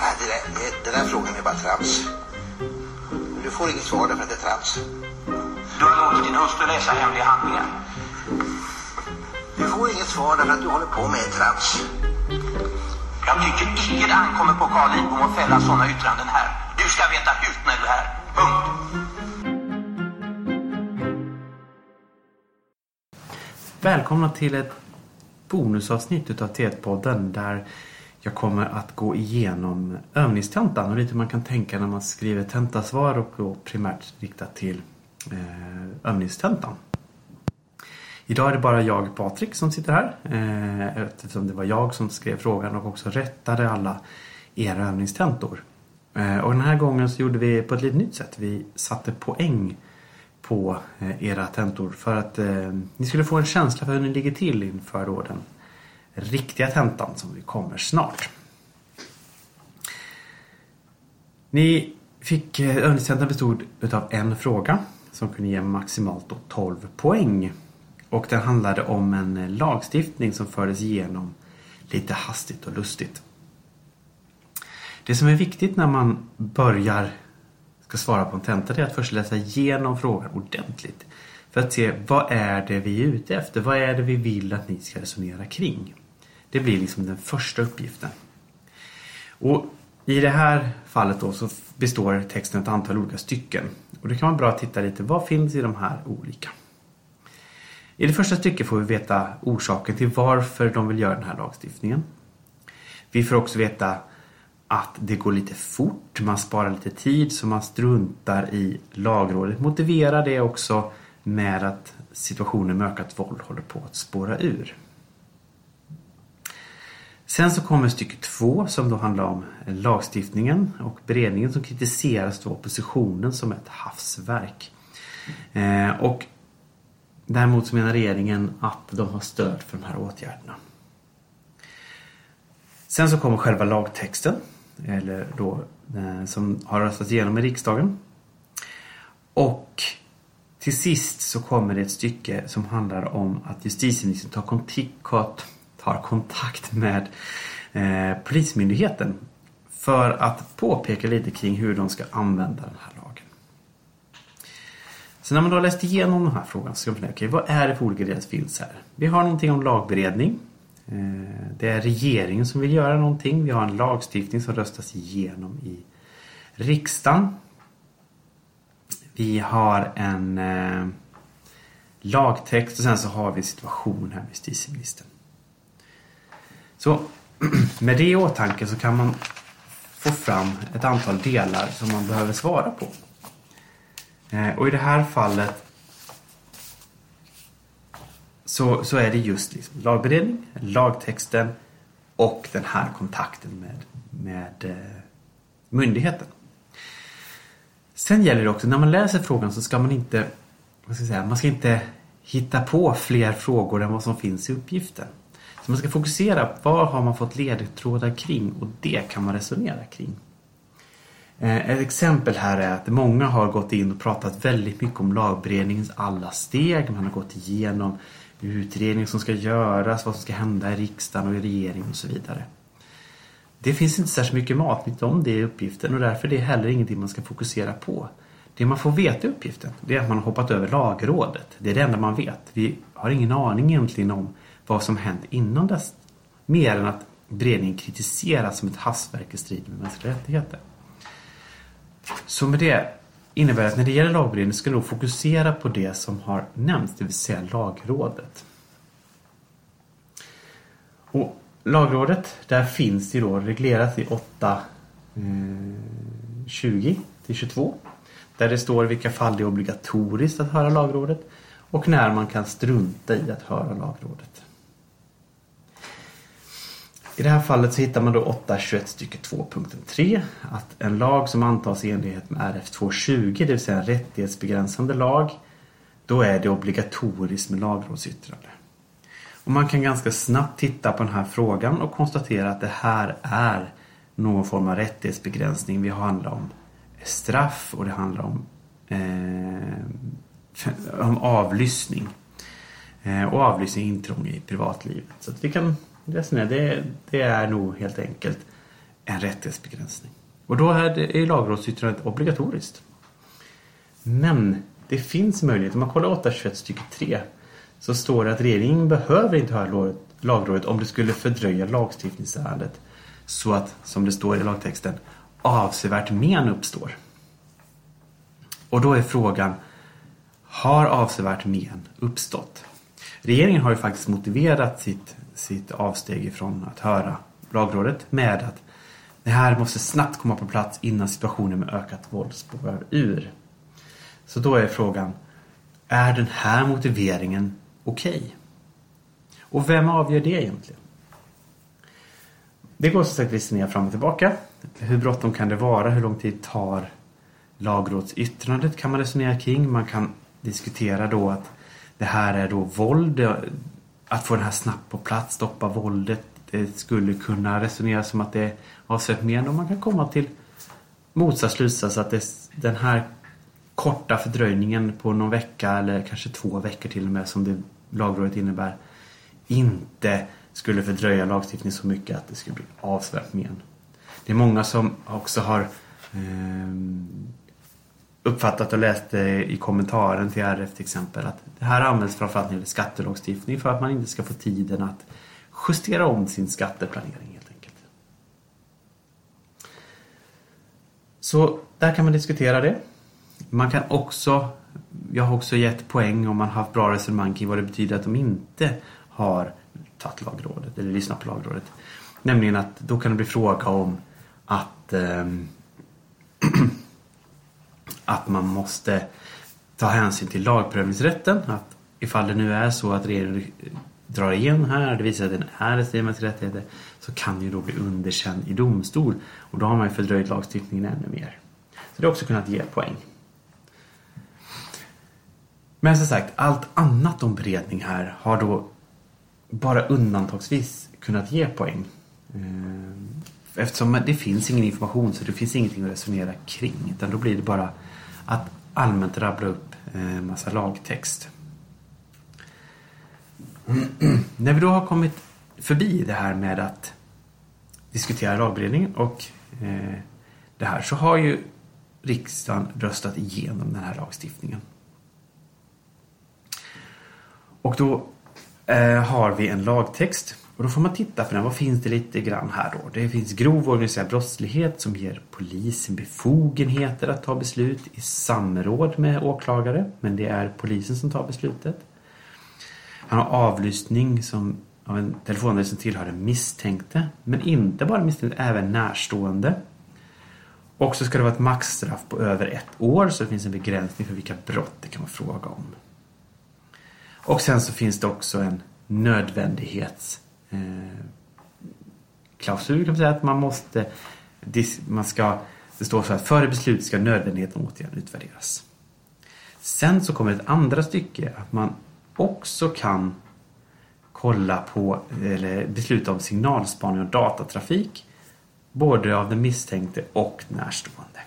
Nej, det där, det, den där frågan är bara trams. Du får inget svar därför att det är trams. Du har låtit din hustru läsa hemliga handlingar. Du får inget svar därför att du håller på med trams. Jag tycker icke det ankommer på Carl Lidbom att fälla sådana yttranden här. Du ska veta hut när du är här. Punkt. Välkomna till ett bonusavsnitt utav T1-podden där jag kommer att gå igenom övningstentan och lite hur man kan tänka när man skriver tentasvar och då primärt riktat till eh, övningstentan. Idag är det bara jag Patrik som sitter här eh, eftersom det var jag som skrev frågan och också rättade alla era övningstentor. Eh, och den här gången så gjorde vi på ett lite nytt sätt. Vi satte poäng på eh, era tentor för att eh, ni skulle få en känsla för hur ni ligger till inför då den riktiga tentan som vi kommer snart. Ni fick, eh, övningstentan bestod utav en fråga som kunde ge maximalt 12 poäng. Och den handlade om en eh, lagstiftning som fördes igenom lite hastigt och lustigt. Det som är viktigt när man börjar ska svara på en tenta är att först läsa igenom frågan ordentligt. För att se vad är det vi är ute efter? Vad är det vi vill att ni ska resonera kring? Det blir liksom den första uppgiften. Och I det här fallet då så består texten ett antal olika stycken. Och det kan vara bra att titta lite, vad finns i de här olika? I det första stycket får vi veta orsaken till varför de vill göra den här lagstiftningen. Vi får också veta att det går lite fort, man sparar lite tid så man struntar i lagrådet. Motiverar det också med att situationen med ökat våld håller på att spåra ur. Sen så kommer stycke två som då handlar om lagstiftningen och beredningen som kritiseras av oppositionen som ett havsverk. Eh, och däremot så menar regeringen att de har stöd för de här åtgärderna. Sen så kommer själva lagtexten eller då, eh, som har röstats igenom i riksdagen. Och till sist så kommer det ett stycke som handlar om att justitieministern tar kontakt, tar kontakt med eh, Polismyndigheten för att påpeka lite kring hur de ska använda den här lagen. Så när man då har läst igenom den här frågan så ska man fundera, okay, vad är det för olika delar som finns här? Vi har någonting om lagberedning. Eh, det är regeringen som vill göra någonting. Vi har en lagstiftning som röstas igenom i riksdagen. Vi har en eh, lagtext och sen så har vi situation här med justitieministern. Så med det i åtanke så kan man få fram ett antal delar som man behöver svara på. Eh, och i det här fallet så, så är det just liksom lagberedning, lagtexten och den här kontakten med, med eh, myndigheten. Sen gäller det också, när man läser frågan så ska man inte, vad ska jag säga, man ska inte hitta på fler frågor än vad som finns i uppgiften. Man ska fokusera på vad har man fått ledtrådar kring och det kan man resonera kring. Eh, ett exempel här är att många har gått in och pratat väldigt mycket om lagberedningens alla steg. Man har gått igenom utredning som ska göras, vad som ska hända i riksdagen och i regeringen och så vidare. Det finns inte särskilt mycket matnytt om det i uppgiften och därför är det heller ingenting man ska fokusera på. Det man får veta i uppgiften det är att man har hoppat över lagrådet. Det är det enda man vet. Vi har ingen aning egentligen om vad som hänt inom dess. Mer än att beredningen kritiseras som ett hastverk i strid med mänskliga rättigheter. Så med det innebär att när det gäller lagberedningen ska du fokusera på det som har nämnts, det vill säga lagrådet. Och lagrådet, där finns det då reglerat i 8 20 eh, till 22 Där det står vilka fall det är obligatoriskt att höra lagrådet och när man kan strunta i att höra lagrådet. I det här fallet så hittar man då 8.21 stycke 2.3 att en lag som antas i enlighet med RF 220, det vill säga en rättighetsbegränsande lag, då är det obligatoriskt med lagrådsyttrande. Och man kan ganska snabbt titta på den här frågan och konstatera att det här är någon form av rättighetsbegränsning. Vi handlar om straff och det handlar om, eh, om avlyssning. Eh, och avlyssning intrång i privatlivet. Så att vi kan resonera, det, det är nog helt enkelt en rättighetsbegränsning. Och då är, det, är lagrådsyttrandet obligatoriskt. Men det finns möjlighet, om man kollar 821 stycke 3 så står det att regeringen behöver inte höra lagrådet om det skulle fördröja lagstiftningsärendet så att, som det står i lagtexten, avsevärt men uppstår. Och då är frågan, har avsevärt men uppstått? Regeringen har ju faktiskt motiverat sitt, sitt avsteg ifrån att höra lagrådet med att det här måste snabbt komma på plats innan situationen med ökat våld spårar ur. Så då är frågan, är den här motiveringen okej? Okay? Och vem avgör det egentligen? Det går som sagt att fram och tillbaka. Hur bråttom kan det vara? Hur lång tid tar lagrådsyttrandet kan man resonera kring. Man kan diskutera då att det här är då våld. Att få den här snabbt på plats, stoppa våldet. Det skulle kunna resonera som att det är avsevärt mer. Och man kan komma till motsatt slutsats att det, den här korta fördröjningen på någon vecka eller kanske två veckor till och med som det lagrådet innebär inte skulle fördröja lagstiftningen så mycket att det skulle bli avsevärt men. Det är många som också har eh, uppfattat och läst i kommentaren till RF till exempel att det här används framförallt när det gäller skattelagstiftning för att man inte ska få tiden att justera om sin skatteplanering helt enkelt. Så där kan man diskutera det. Man kan också, jag har också gett poäng om man har haft bra resonemang kring vad det betyder att de inte har tagit lagrådet eller lyssnat på lagrådet. Nämligen att då kan det bli fråga om att eh, att man måste ta hänsyn till lagprövningsrätten. Att ifall det nu är så att regeringen drar igen här, det visar att den är ett steg rättigheter, så kan ju då bli underkänd i domstol. Och då har man ju fördröjt lagstiftningen ännu mer. Så det har också kunnat ge poäng. Men som sagt, allt annat om beredning här har då bara undantagsvis kunnat ge poäng. Ehm, Eftersom det finns ingen information så det finns ingenting att resonera kring. Utan då blir det bara att allmänt rabbla upp eh, massa lagtext. När vi då har kommit förbi det här med att diskutera lagberedningen och eh, det här så har ju riksdagen röstat igenom den här lagstiftningen. Och då eh, har vi en lagtext och då får man titta på den. Vad finns det lite grann här då? Det finns grov organiserad brottslighet som ger polisen befogenheter att ta beslut i samråd med åklagare. Men det är polisen som tar beslutet. Han har avlyssning som av en telefonare som tillhör den misstänkte. Men inte bara misstänkte, även närstående. Och så ska det vara ett maxstraff på över ett år så det finns en begränsning för vilka brott det kan vara fråga om. Och sen så finns det också en nödvändighets Eh, klausul kan man säga att man måste man ska, det står så här före beslut ska nödvändigheten åtgärden utvärderas. Sen så kommer ett andra stycke att man också kan kolla på eller besluta om signalspaning och datatrafik både av den misstänkte och närstående.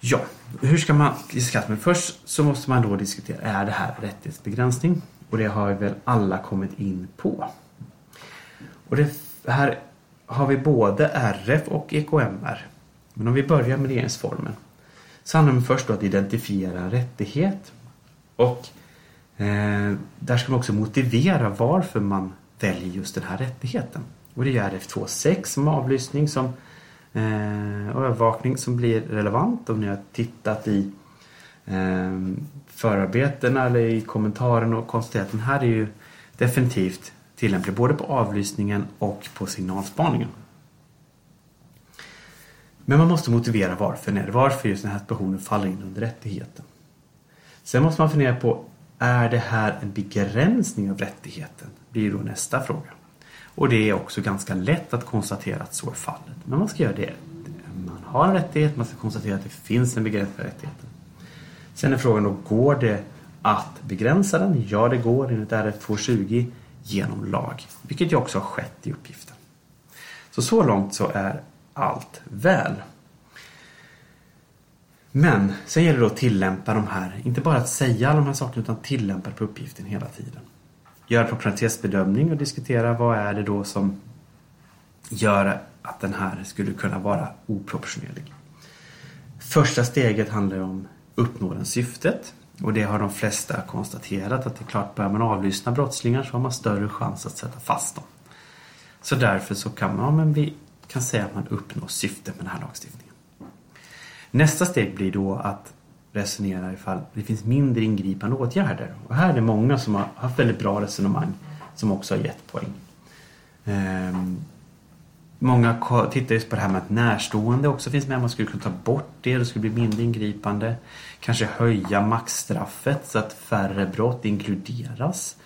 Ja, hur ska man diskutera? Men först så måste man då diskutera, är det här rättighetsbegränsning? Och det har väl alla kommit in på. Och det här har vi både RF och EKMR. Men om vi börjar med regeringsformen. Så handlar det först om att identifiera en rättighet. Och eh, där ska man också motivera varför man väljer just den här rättigheten. Och det är RF 2.6 som avlyssning som eh, och övervakning som blir relevant om ni har tittat i Ehm, förarbetena eller i kommentaren och konstaterat att den här är ju definitivt tillämplig både på avlyssningen och på signalspaningen. Men man måste motivera varför. Nej, varför just den här situationen faller in under rättigheten. Sen måste man fundera på, är det här en begränsning av rättigheten? blir då nästa fråga. Och det är också ganska lätt att konstatera att så är fallet. Men man ska göra det. Man har en rättighet, man ska konstatera att det finns en begränsning av rättigheten. Sen är frågan då, går det att begränsa den? Ja, det går enligt RF 220 genom lag. Vilket ju också har skett i uppgiften. Så så långt så är allt väl. Men sen gäller det att tillämpa de här, inte bara att säga alla de här sakerna utan tillämpa på uppgiften hela tiden. Göra proportionalitetsbedömning och diskutera vad är det då som gör att den här skulle kunna vara oproportionerlig. Första steget handlar om uppnående syftet. Och det har de flesta konstaterat att det är klart, börjar man avlyssna brottslingar så har man större chans att sätta fast dem. Så därför så kan man, men vi kan säga att man uppnår syftet med den här lagstiftningen. Nästa steg blir då att resonera ifall det finns mindre ingripande åtgärder. Och här är det många som har haft väldigt bra resonemang som också har gett poäng. Ehm, många tittar just på det här med att närstående också finns med. Man skulle kunna ta bort det, det skulle bli mindre ingripande. Kanske höja maxstraffet så att färre brott inkluderas.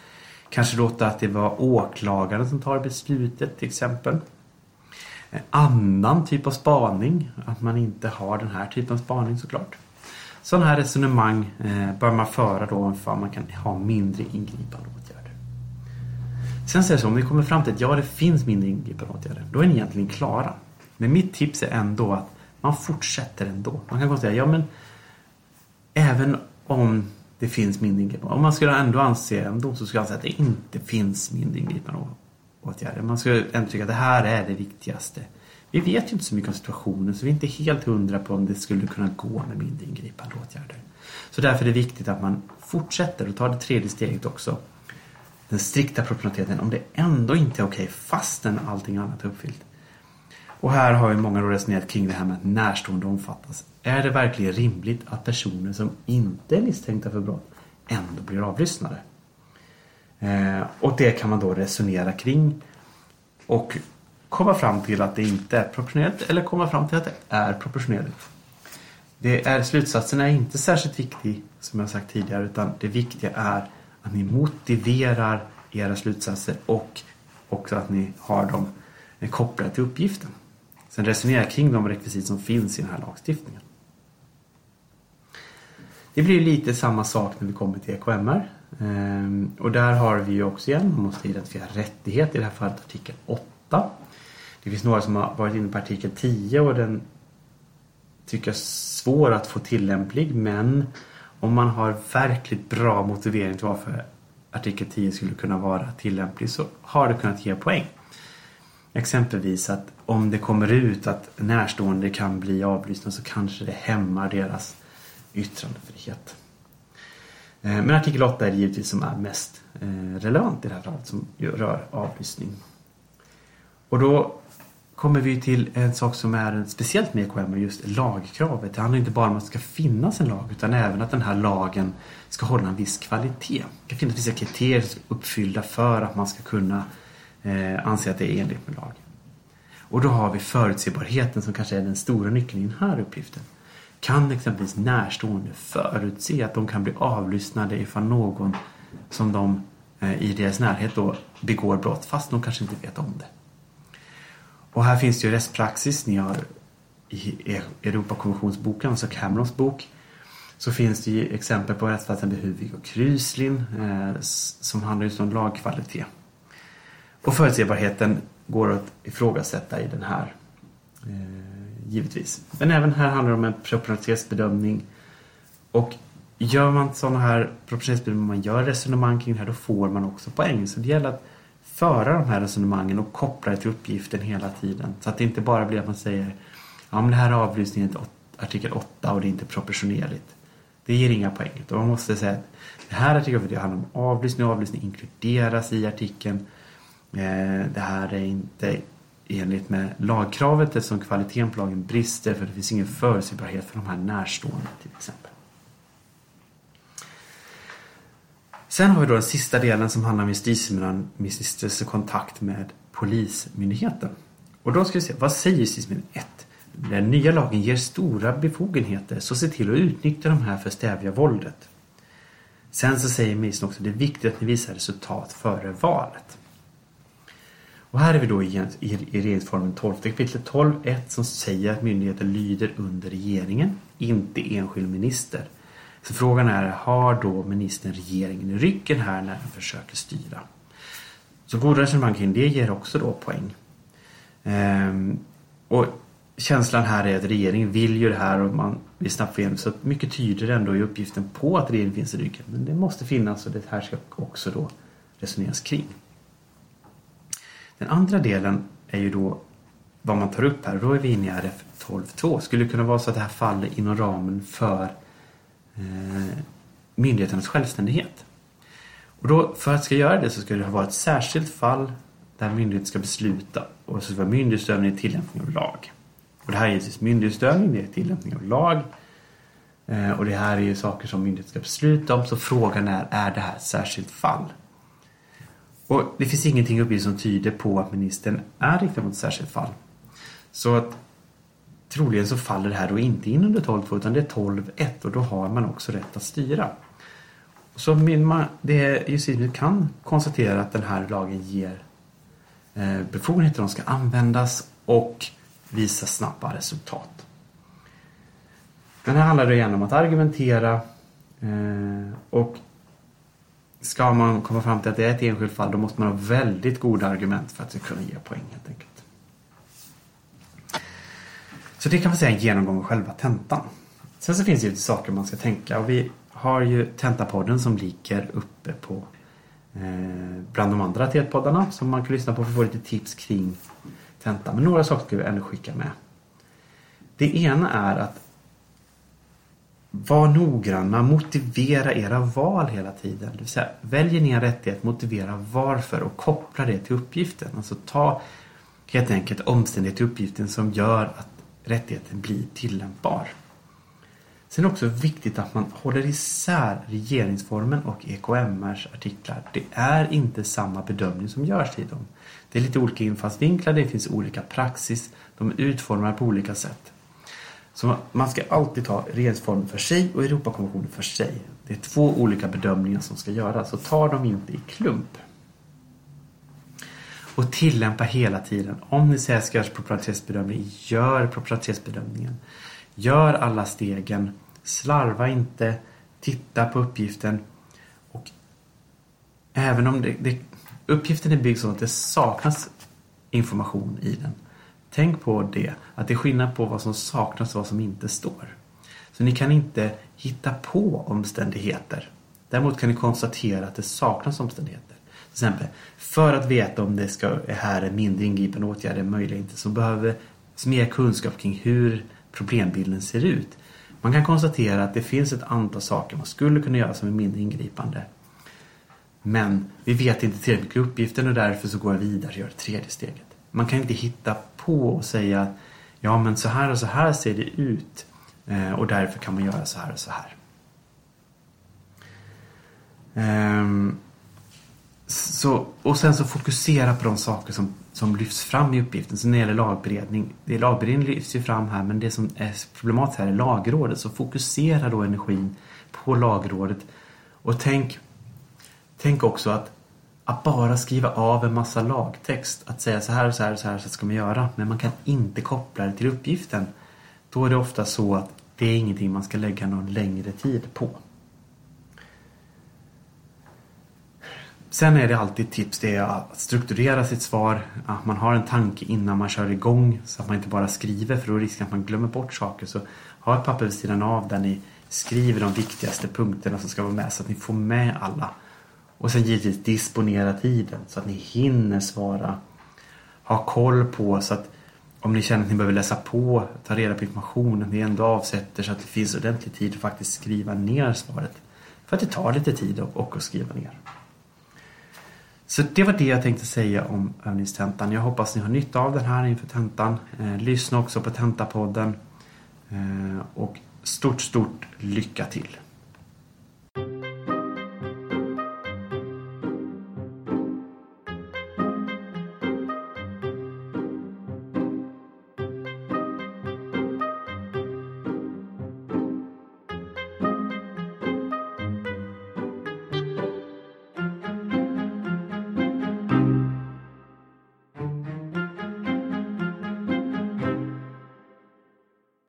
Kanske låta att det var åklagaren som tar beslutet till exempel. En annan typ av spaning, att man inte har den här typen av spaning såklart. Sådana här resonemang eh, bör man föra då för att man kan ha mindre ingripande åtgärder. Sen säger det så, om ni kommer fram till att ja, det finns mindre ingripande åtgärder, då är ni egentligen klara. Men mitt tips är ändå att man fortsätter ändå. Man kan säga, ja men även om det finns mindre ingripande, om man skulle ändå anse, en domstol skulle anse att det inte finns mindre ingripande åtgärder. Man skulle ändå tycka att det här är det viktigaste. Vi vet ju inte så mycket om situationen så vi är inte helt hundra på om det skulle kunna gå med mindre ingripande åtgärder. Så därför är det viktigt att man fortsätter och tar det tredje steget också. Den strikta proportionaliteten om det ändå inte är okej okay, fastän allting annat är uppfyllt. Och här har ju många resonerat kring det här med att närstående omfattas. Är det verkligen rimligt att personer som inte är misstänkta för brott ändå blir avlyssnade? Eh, och det kan man då resonera kring. Och komma fram till att det inte är proportionerligt eller komma fram till att det är proportionerligt. Det är, slutsatsen är inte särskilt viktig som jag sagt tidigare utan det viktiga är att ni motiverar era slutsatser och också att ni har dem kopplade till uppgiften. Sen resonera kring de rekvisit som finns i den här lagstiftningen. Det blir lite samma sak när vi kommer till EKMR. Ehm, och där har vi ju också igen, man måste identifiera rättighet, i det här fallet artikel 8. Det finns några som har varit inne på artikel 10 och den tycker jag är svår att få tillämplig men om man har verkligt bra motivering till varför artikel 10 skulle kunna vara tillämplig så har det kunnat ge poäng. Exempelvis att om det kommer ut att närstående kan bli avlyssnade så kanske det hämmar deras yttrandefrihet. Eh, men artikel 8 är det givetvis som är mest eh, relevant i det här fallet som rör avlyssning. Och då kommer vi till en sak som är speciellt med EKM och just lagkravet. Det handlar inte bara om att det ska finnas en lag utan även att den här lagen ska hålla en viss kvalitet. Det ska finnas vissa kriterier som ska uppfyllda för att man ska kunna eh, anse att det är enligt med lagen. Och då har vi förutsebarheten som kanske är den stora nyckeln i den här uppgiften. Kan exempelvis närstående förutse att de kan bli avlyssnade ifall någon som de eh, i deras närhet då begår brott fast de kanske inte vet om det. Och här finns det ju rättspraxis. Ni har i Europakonventionsboken, alltså Camerons bok, så finns det ju exempel på rättsfallen Huvig och Kryslin eh, som handlar just om lagkvalitet. Och förutsebarheten går att ifrågasätta i den här eh, givetvis. Men även här handlar det om en proportionalitetsbedömning. Och gör man sådana här proportionalitetsbedömningar, man gör resonemang kring det här, då får man också poäng. Så det gäller att föra de här resonemangen och koppla det till uppgiften hela tiden. Så att det inte bara blir att man säger ja men det här är avlyssningen artikel 8 och det är inte proportionerligt. Det ger inga poäng. Utan man måste säga att det här artikeln handlar om avlyssning och avlyssning inkluderas i artikeln. Eh, det här är inte enligt med lagkravet eftersom kvaliteten på lagen brister för det finns ingen förutsägbarhet för de här närstående till exempel. Sen har vi då den sista delen som handlar om justitieministerns kontakt med Polismyndigheten. Och då ska vi se, vad säger justitieministern 1. Den nya lagen ger stora befogenheter så se till att utnyttja de här för att stävja våldet. Sen så säger ministern också att det är viktigt att ni visar resultat före valet. Och här är vi då i, i, i regeringsformen 12 kapitel 12.1 som säger att myndigheten lyder under regeringen, inte enskild minister. Så frågan är, har då ministern regeringen i ryggen här när den försöker styra? Så goda resonemang kring det ger också då poäng. Ehm, och känslan här är att regeringen vill ju det här och man vill snabbt få igenom så mycket tyder ändå i uppgiften på att regeringen finns i ryggen. Men det måste finnas och det här ska också då resoneras kring. Den andra delen är ju då vad man tar upp här. Då är vi inne i RF 12.2. Skulle det kunna vara så att det här faller inom ramen för Eh, myndigheternas självständighet. Och då, för att ska göra det så ska det vara ett särskilt fall där myndigheten ska besluta och så ska vara myndighetsutövning i tillämpning av lag. Och det här är givetvis myndighetsutövning, det är tillämpning av lag. Eh, och det här är ju saker som myndigheten ska besluta om. Så frågan är, är det här ett särskilt fall? Och det finns ingenting uppgift som tyder på att ministern är riktad mot ett särskilt fall. Så att troligen så faller det här då inte in under 12.2 utan det är 12.1 och då har man också rätt att styra. Så det justitieministern kan konstatera att den här lagen ger eh, befogenheter de ska användas och visa snabba resultat. Den här handlar igen om att argumentera eh, och ska man komma fram till att det är ett enskilt fall då måste man ha väldigt goda argument för att kunna ge poäng helt enkelt. Så det kan man säga är en genomgång av själva tentan. Sen så finns det ju saker man ska tänka och vi har ju Tentapodden som ligger uppe på eh, bland de andra TET-poddarna som man kan lyssna på för att få lite tips kring tentan. Men några saker ska vi ändå skicka med. Det ena är att var noggranna, motivera era val hela tiden. Det vill säga, väljer ni en rättighet, motivera varför och koppla det till uppgiften. Alltså ta helt enkelt omständighet i uppgiften som gör att rättigheten blir tillämpbar. Sen är det också viktigt att man håller isär regeringsformen och EKMRs artiklar. Det är inte samma bedömning som görs i dem. Det är lite olika infallsvinklar, det finns olika praxis, de är utformade på olika sätt. Så man ska alltid ta regeringsformen för sig och Europakonventionen för sig. Det är två olika bedömningar som ska göras, så ta dem inte i klump. Och tillämpa hela tiden. Om ni säger att ska göra proportionalitetsbedömning, gör proportionalitetsbedömningen. Gör alla stegen. Slarva inte. Titta på uppgiften. Och även om det, det, uppgiften är byggd så att det saknas information i den. Tänk på det, att det är skillnad på vad som saknas och vad som inte står. Så ni kan inte hitta på omständigheter. Däremot kan ni konstatera att det saknas omständigheter. Till exempel, för att veta om det ska, här är mindre ingripande åtgärder möjliga inte så behöver vi mer kunskap kring hur problembilden ser ut. Man kan konstatera att det finns ett antal saker man skulle kunna göra som är mindre ingripande. Men vi vet inte tillräckligt mycket uppgiften och därför så går jag vidare och gör det tredje steget. Man kan inte hitta på och säga ja men så här och så här ser det ut eh, och därför kan man göra så här och så här. Um, så, och sen så fokusera på de saker som, som lyfts fram i uppgiften. Så när det gäller lagberedning, det lagberedning lyfts ju fram här men det som är problematiskt här är lagrådet. Så fokusera då energin på lagrådet. Och tänk, tänk också att, att bara skriva av en massa lagtext, att säga så här och så här och så här så ska man göra, men man kan inte koppla det till uppgiften. Då är det ofta så att det är ingenting man ska lägga någon längre tid på. Sen är det alltid tips det är att strukturera sitt svar. Att man har en tanke innan man kör igång så att man inte bara skriver för då är risken att man glömmer bort saker. Så ha ett papper vid sidan av där ni skriver de viktigaste punkterna som ska vara med så att ni får med alla. Och sen givetvis disponera tiden så att ni hinner svara. Ha koll på så att om ni känner att ni behöver läsa på, ta reda på informationen, ni ändå avsätter så att det finns ordentlig tid att faktiskt skriva ner svaret. För att det tar lite tid och att skriva ner. Så det var det jag tänkte säga om övningstentan. Jag hoppas ni har nytta av den här inför tentan. Eh, lyssna också på tentapodden. Eh, och stort, stort lycka till!